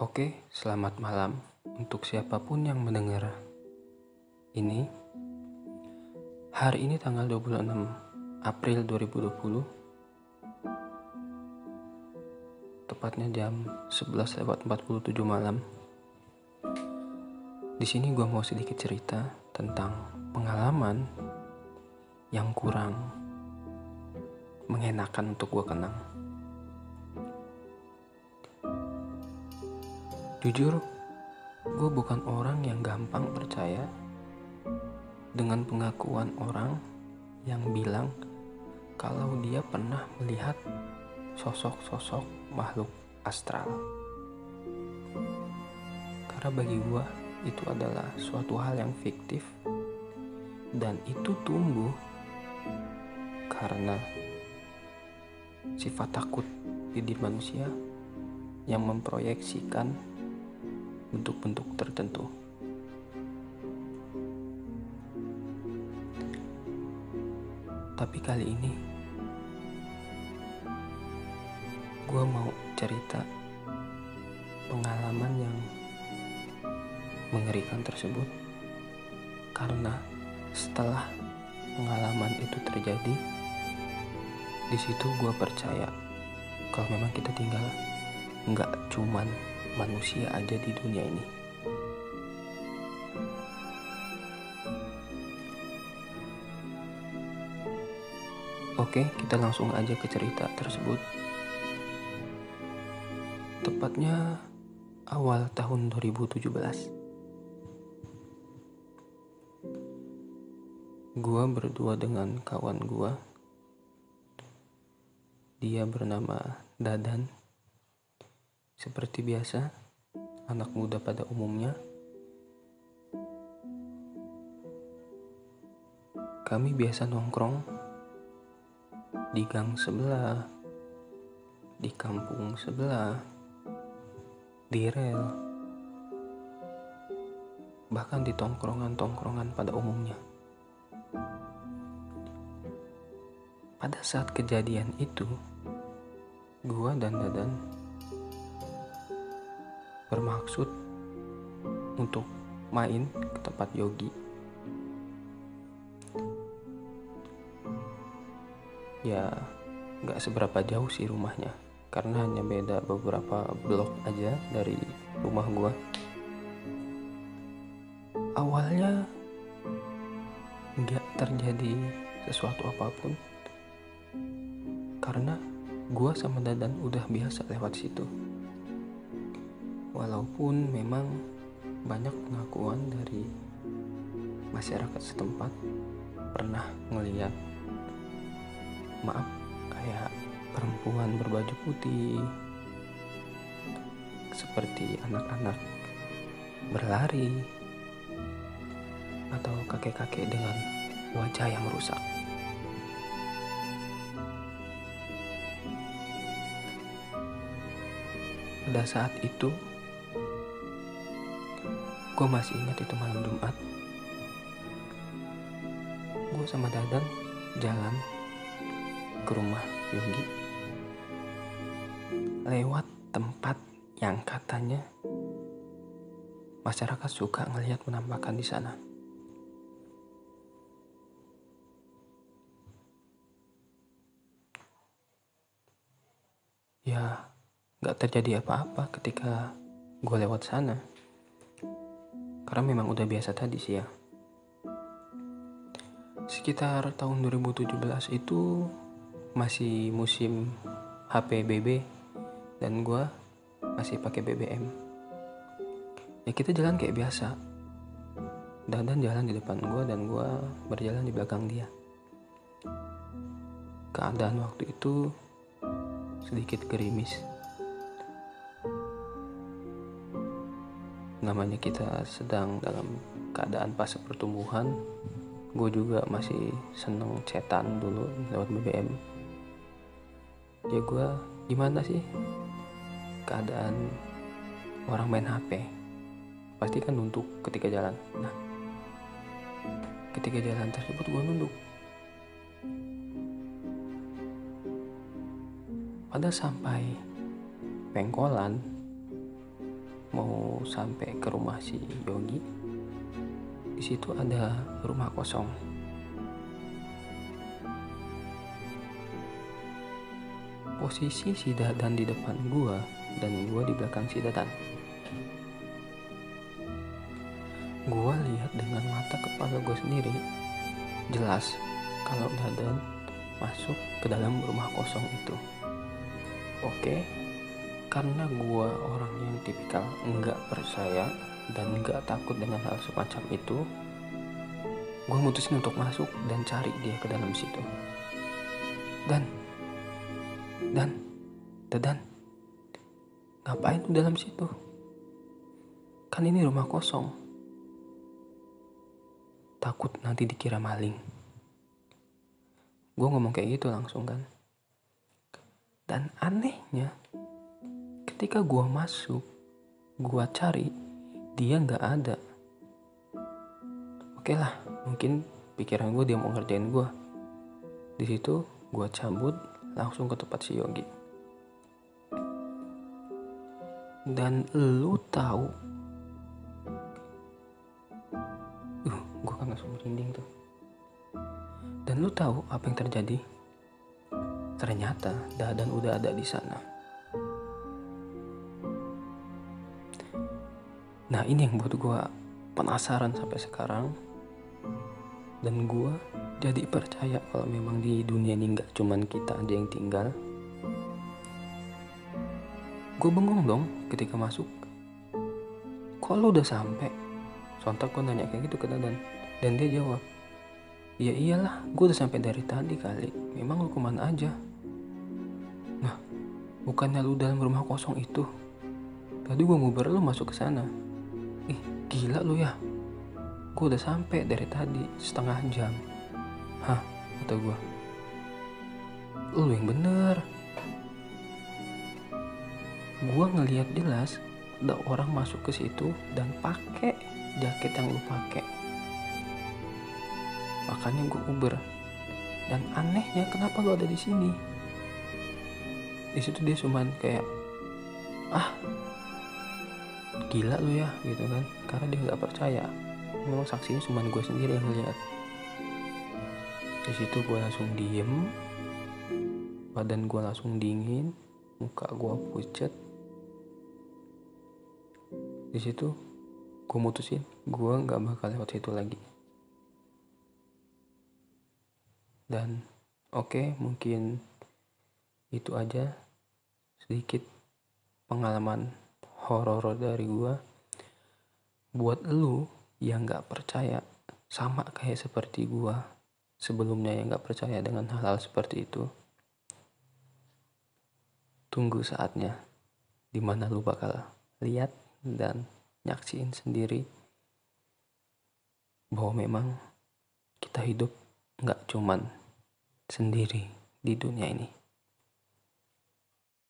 Oke, selamat malam untuk siapa pun yang mendengar ini. Hari ini tanggal 26 April 2020. Tepatnya jam 11 lewat 47 malam. Di sini gue mau sedikit cerita tentang pengalaman yang kurang mengenakan untuk gue kenang. Jujur, gue bukan orang yang gampang percaya dengan pengakuan orang yang bilang kalau dia pernah melihat sosok-sosok makhluk astral. Karena bagi gue itu adalah suatu hal yang fiktif dan itu tumbuh karena sifat takut di diri manusia yang memproyeksikan bentuk-bentuk tertentu. Tapi kali ini gue mau cerita pengalaman yang mengerikan tersebut karena setelah pengalaman itu terjadi di situ gue percaya kalau memang kita tinggal nggak cuman manusia aja di dunia ini Oke, kita langsung aja ke cerita tersebut. Tepatnya awal tahun 2017. Gua berdua dengan kawan gua. Dia bernama Dadan. Seperti biasa, anak muda pada umumnya. Kami biasa nongkrong di gang sebelah, di kampung sebelah, di rel, bahkan di tongkrongan-tongkrongan pada umumnya. Pada saat kejadian itu, gua dan Dadan bermaksud untuk main ke tempat yogi. Ya, nggak seberapa jauh sih rumahnya, karena hanya beda beberapa blok aja dari rumah gua. Awalnya nggak terjadi sesuatu apa pun, karena gua sama Dadan udah biasa lewat situ. Walaupun memang banyak pengakuan dari masyarakat setempat pernah ngeliat maaf kayak perempuan berbaju putih seperti anak-anak berlari atau kakek-kakek dengan wajah yang rusak. Pada saat itu, gue masih ingat itu malam Jumat. Gue sama Dadan jalan ke rumah Yogi lewat tempat yang katanya masyarakat suka ngelihat penampakan di sana. Ya, nggak terjadi apa-apa ketika gue lewat sana. Karena memang udah biasa tadi sih ya. Sekitar tahun 2017 itu masih musim HP BB dan gue masih pakai BBM. Ya kita jalan kayak biasa. Dadan jalan di depan gue dan gue berjalan di belakang dia. Keadaan waktu itu sedikit gerimis. Namanya kita sedang dalam keadaan fase pertumbuhan. Gue juga masih seneng cetan dulu lewat BBM ya gue gimana sih keadaan orang main HP pasti kan nunduk ketika jalan. Nah ketika jalan tersebut gue nunduk. Pada sampai pengkolan mau sampai ke rumah si Yogi di situ ada rumah kosong. Posisi si Dadan di depan gua dan gua di belakang si Dadan. Gua lihat dengan mata kepala gua sendiri jelas kalau Dadan masuk ke dalam rumah kosong itu. Oke karena gua orang yang tipikal enggak percaya dan enggak takut dengan hal semacam itu gua mutusin untuk masuk dan cari dia ke dalam situ. Dan dan Dadan ngapain lu dalam situ? Kan ini rumah kosong. Takut nanti dikira maling. Gue ngomong kayak gitu langsung kan. Dan anehnya ketika gue masuk gue cari dia nggak ada. Oke lah mungkin pikiran gue dia mau ngerjain gue di situ gue cabut langsung ke tempat si Yogi. Dan lu tahu uh gue kan langsung merinding tuh. Dan lu tahu apa yang terjadi? Ternyata Dadan udah ada di sana nah ini yang buat gue penasaran sampai sekarang. Dan gue jadi percaya kalau memang di dunia ini nggak cuman kita aja yang tinggal. Gue bengong dong ketika masuk. Kok lo udah sampai? Sontak gue nanya kayak gitu ke Dadan dan dia jawab ya iyalah gue udah sampai dari tadi kali. Memang lu ke mana aja? Nah bukannya lu dalam rumah kosong itu? Tadi gue ngubar lu masuk ke sana ih gila lu ya. Gue udah sampai dari tadi setengah jam. Hah kata gue lu yang bener. Gue ngeliat jelas ada orang masuk ke situ dan pakai jaket yang lu pakai makanya gue uber. Dan anehnya kenapa lu ada di sini? Di situ dia cuman kayak ah gila lu ya gitu kan. Karena dia nggak percaya. Memang saksinya cuman gue sendiri yang ngeliat. Di situ gue langsung diem. Badan gue langsung dingin. Muka gue pucet. Di situ gue mutusin gue nggak bakal lewat situ lagi. Dan oke okay, mungkin itu aja sedikit pengalaman horor dari gue buat lu yang nggak percaya sama kayak seperti gue sebelumnya yang nggak percaya dengan hal-hal seperti itu tunggu saatnya di mana lu bakal lihat dan nyaksiin sendiri bahwa memang kita hidup nggak cuman sendiri di dunia ini.